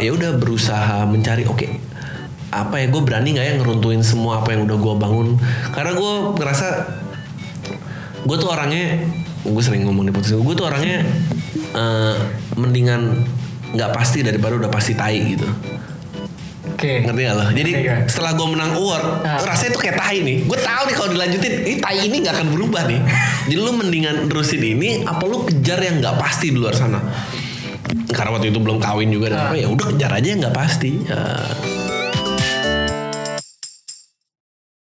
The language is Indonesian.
ya udah berusaha mencari oke apa ya gue berani nggak ya ngeruntuhin semua apa yang udah gue bangun karena gue ngerasa gue tuh orangnya gue sering ngomong di podcast gue tuh orangnya eh, mendingan nggak pasti daripada udah pasti tai gitu Oke. ngerti gak lo? Jadi gak? setelah gue menang award, Ah. rasanya tuh kayak tai nih. Gue tahu nih kalau dilanjutin, ini tai ini nggak akan berubah nih. Jadi lu mendingan terusin ini, apa lu kejar yang nggak pasti di luar sana? Karena waktu itu belum kawin juga dan Ah. apa ya udah kejar aja nggak pasti. Ya,